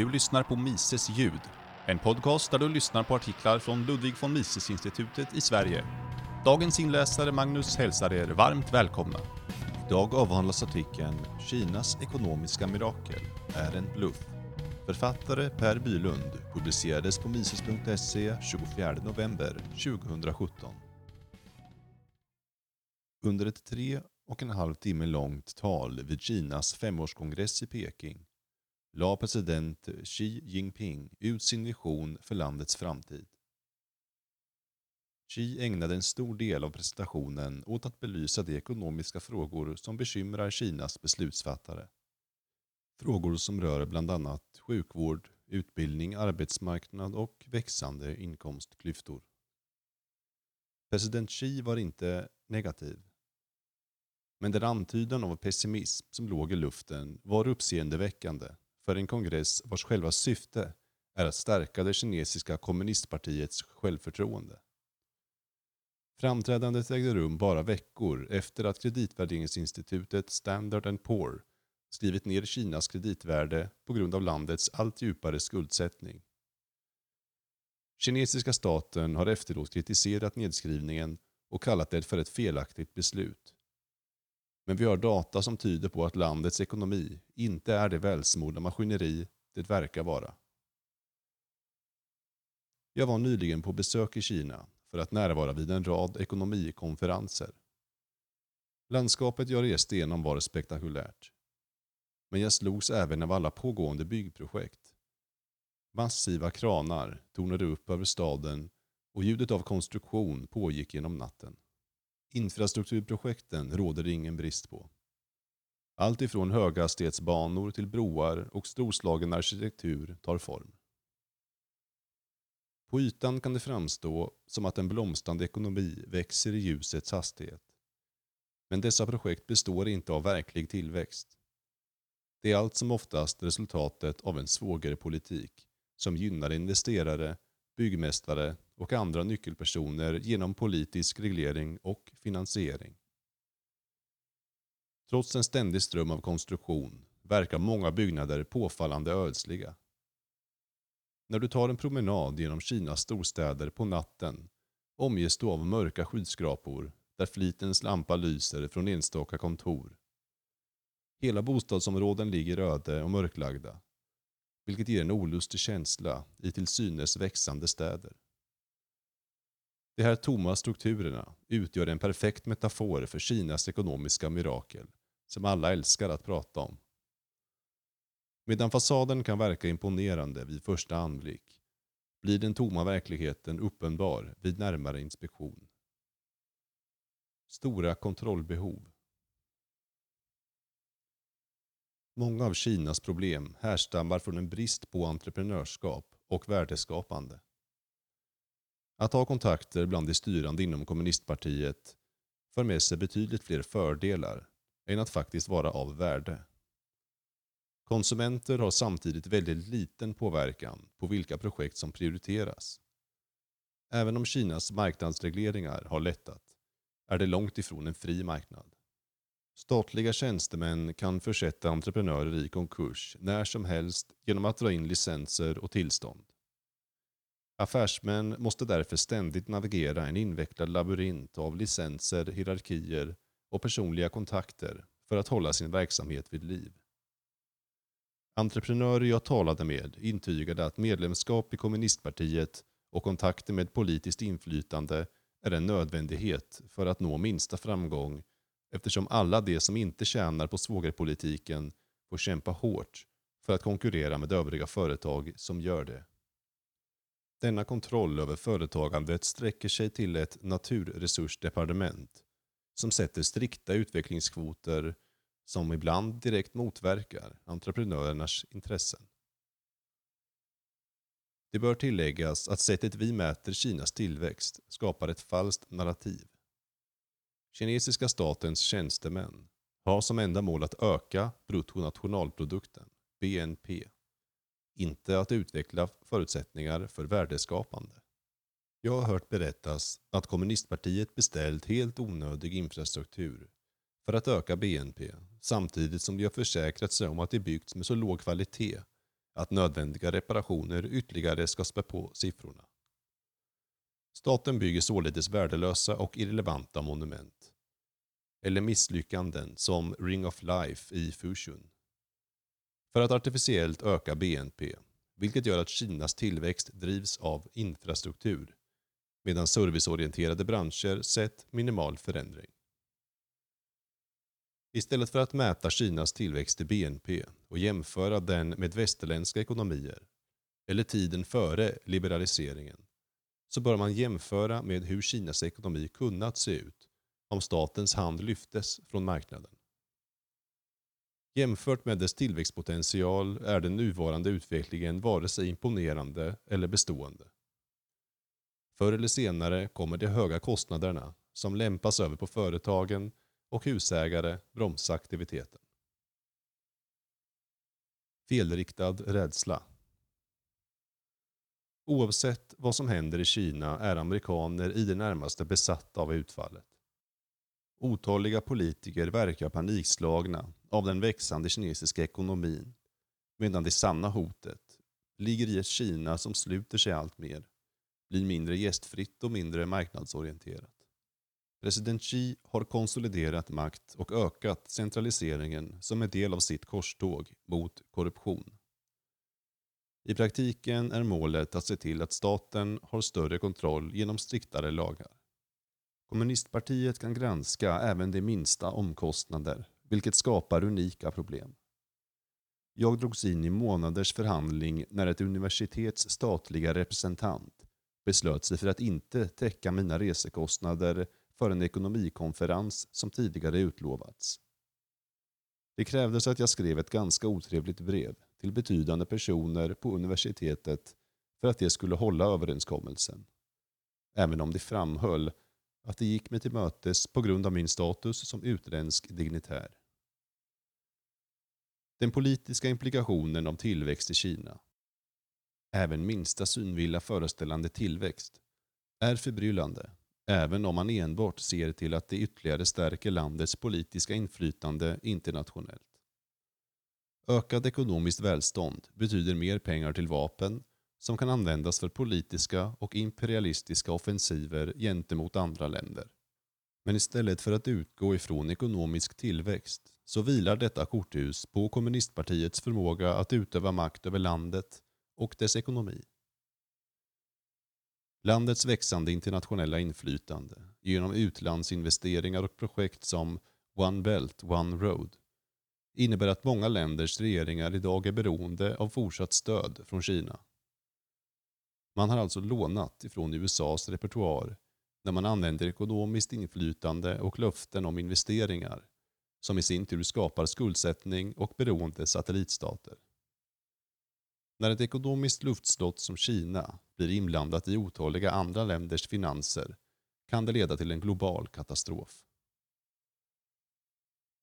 Du lyssnar på Mises ljud, en podcast där du lyssnar på artiklar från Ludwig von Mises-institutet i Sverige. Dagens inläsare Magnus hälsar er varmt välkomna. Idag avhandlas artikeln “Kinas ekonomiska mirakel är en bluff”. Författare Per Bylund publicerades på mises.se 24 november 2017. Under ett tre och en halv timme långt tal vid Kinas femårskongress i Peking la president Xi Jinping ut sin vision för landets framtid. Xi ägnade en stor del av presentationen åt att belysa de ekonomiska frågor som bekymrar Kinas beslutsfattare. Frågor som rör bland annat sjukvård, utbildning, arbetsmarknad och växande inkomstklyftor. President Xi var inte negativ. Men den antydan av pessimism som låg i luften var uppseendeväckande för en kongress vars själva syfte är att stärka det kinesiska kommunistpartiets självförtroende. Framträdandet ägde rum bara veckor efter att kreditvärderingsinstitutet Standard Poor skrivit ner Kinas kreditvärde på grund av landets allt djupare skuldsättning. Kinesiska staten har efteråt kritiserat nedskrivningen och kallat det för ett felaktigt beslut. Men vi har data som tyder på att landets ekonomi inte är det välsmorda maskineri det verkar vara. Jag var nyligen på besök i Kina för att närvara vid en rad ekonomikonferenser. Landskapet jag reste igenom var spektakulärt. Men jag slogs även av alla pågående byggprojekt. Massiva kranar tornade upp över staden och ljudet av konstruktion pågick genom natten. Infrastrukturprojekten råder det ingen brist på. Allt ifrån höghastighetsbanor till broar och storslagen arkitektur tar form. På ytan kan det framstå som att en blomstrande ekonomi växer i ljusets hastighet. Men dessa projekt består inte av verklig tillväxt. Det är allt som oftast resultatet av en svågerpolitik som gynnar investerare, byggmästare och andra nyckelpersoner genom politisk reglering och finansiering. Trots en ständig ström av konstruktion verkar många byggnader påfallande ödsliga. När du tar en promenad genom Kinas storstäder på natten omges du av mörka skyskrapor där flitens lampa lyser från enstaka kontor. Hela bostadsområden ligger öde och mörklagda, vilket ger en olustig känsla i till synes växande städer. De här tomma strukturerna utgör en perfekt metafor för Kinas ekonomiska mirakel, som alla älskar att prata om. Medan fasaden kan verka imponerande vid första anblick blir den tomma verkligheten uppenbar vid närmare inspektion. Stora kontrollbehov. Många av Kinas problem härstammar från en brist på entreprenörskap och värdeskapande. Att ha kontakter bland de styrande inom kommunistpartiet för med sig betydligt fler fördelar än att faktiskt vara av värde. Konsumenter har samtidigt väldigt liten påverkan på vilka projekt som prioriteras. Även om Kinas marknadsregleringar har lättat är det långt ifrån en fri marknad. Statliga tjänstemän kan försätta entreprenörer i konkurs när som helst genom att dra in licenser och tillstånd. Affärsmän måste därför ständigt navigera en invecklad labyrint av licenser, hierarkier och personliga kontakter för att hålla sin verksamhet vid liv. Entreprenörer jag talade med intygade att medlemskap i kommunistpartiet och kontakter med politiskt inflytande är en nödvändighet för att nå minsta framgång eftersom alla de som inte tjänar på svågerpolitiken får kämpa hårt för att konkurrera med övriga företag som gör det. Denna kontroll över företagandet sträcker sig till ett naturresursdepartement som sätter strikta utvecklingskvoter som ibland direkt motverkar entreprenörernas intressen. Det bör tilläggas att sättet vi mäter Kinas tillväxt skapar ett falskt narrativ. Kinesiska statens tjänstemän har som enda mål att öka bruttonationalprodukten, BNP, inte att utveckla förutsättningar för värdeskapande. Jag har hört berättas att kommunistpartiet beställt helt onödig infrastruktur för att öka BNP samtidigt som de har försäkrat sig om att det byggts med så låg kvalitet att nödvändiga reparationer ytterligare ska spä på siffrorna. Staten bygger således värdelösa och irrelevanta monument. Eller misslyckanden som Ring of Life i Fusion. För att artificiellt öka BNP, vilket gör att Kinas tillväxt drivs av infrastruktur, medan serviceorienterade branscher sett minimal förändring. Istället för att mäta Kinas tillväxt i BNP och jämföra den med västerländska ekonomier, eller tiden före liberaliseringen, så bör man jämföra med hur Kinas ekonomi kunnat se ut om statens hand lyftes från marknaden. Jämfört med dess tillväxtpotential är den nuvarande utvecklingen vare sig imponerande eller bestående. Förr eller senare kommer de höga kostnaderna, som lämpas över på företagen och husägare, bromsa aktiviteten. Felriktad rädsla Oavsett vad som händer i Kina är amerikaner i det närmaste besatta av utfallet. Otaliga politiker verkar panikslagna av den växande kinesiska ekonomin medan det sanna hotet ligger i ett Kina som sluter sig allt mer, blir mindre gästfritt och mindre marknadsorienterat. President Xi har konsoliderat makt och ökat centraliseringen som en del av sitt korståg mot korruption. I praktiken är målet att se till att staten har större kontroll genom striktare lagar. Kommunistpartiet kan granska även de minsta omkostnader, vilket skapar unika problem. Jag drogs in i månaders förhandling när ett universitets statliga representant beslöt sig för att inte täcka mina resekostnader för en ekonomikonferens som tidigare utlovats. Det krävdes att jag skrev ett ganska otrevligt brev till betydande personer på universitetet för att de skulle hålla överenskommelsen. Även om de framhöll att det gick mig till mötes på grund av min status som utländsk dignitär. Den politiska implikationen av tillväxt i Kina, även minsta synvilla föreställande tillväxt, är förbryllande även om man enbart ser till att det ytterligare stärker landets politiska inflytande internationellt. Ökad ekonomiskt välstånd betyder mer pengar till vapen som kan användas för politiska och imperialistiska offensiver gentemot andra länder. Men istället för att utgå ifrån ekonomisk tillväxt så vilar detta korthus på kommunistpartiets förmåga att utöva makt över landet och dess ekonomi. Landets växande internationella inflytande genom utlandsinvesteringar och projekt som One Belt, One Road innebär att många länders regeringar idag är beroende av fortsatt stöd från Kina. Man har alltså lånat ifrån USAs repertoar när man använder ekonomiskt inflytande och löften om investeringar som i sin tur skapar skuldsättning och beroende satellitstater. När ett ekonomiskt luftslott som Kina blir inblandat i otaliga andra länders finanser kan det leda till en global katastrof.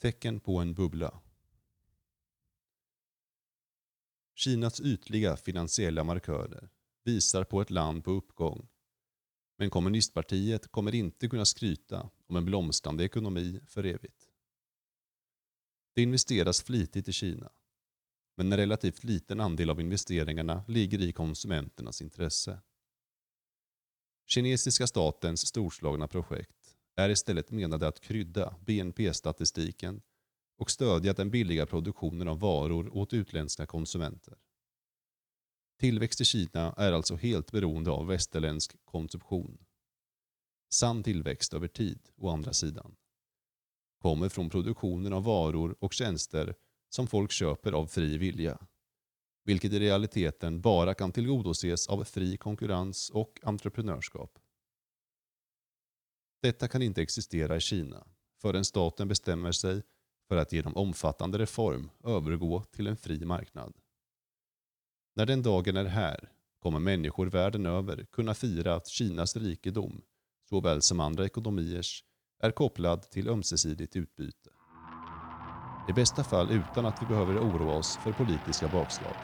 Tecken på en bubbla Kinas ytliga finansiella markörer visar på ett land på uppgång. Men kommunistpartiet kommer inte kunna skryta om en blomstrande ekonomi för evigt. Det investeras flitigt i Kina men en relativt liten andel av investeringarna ligger i konsumenternas intresse. Kinesiska statens storslagna projekt är istället menade att krydda BNP-statistiken och stödja den billiga produktionen av varor åt utländska konsumenter. Tillväxt i Kina är alltså helt beroende av västerländsk konsumtion. Sann tillväxt över tid, å andra sidan, kommer från produktionen av varor och tjänster som folk köper av fri vilja. Vilket i realiteten bara kan tillgodoses av fri konkurrens och entreprenörskap. Detta kan inte existera i Kina förrän staten bestämmer sig för att genom omfattande reform övergå till en fri marknad. När den dagen är här kommer människor världen över kunna fira att Kinas rikedom, såväl som andra ekonomiers, är kopplad till ömsesidigt utbyte. I bästa fall utan att vi behöver oroa oss för politiska bakslag.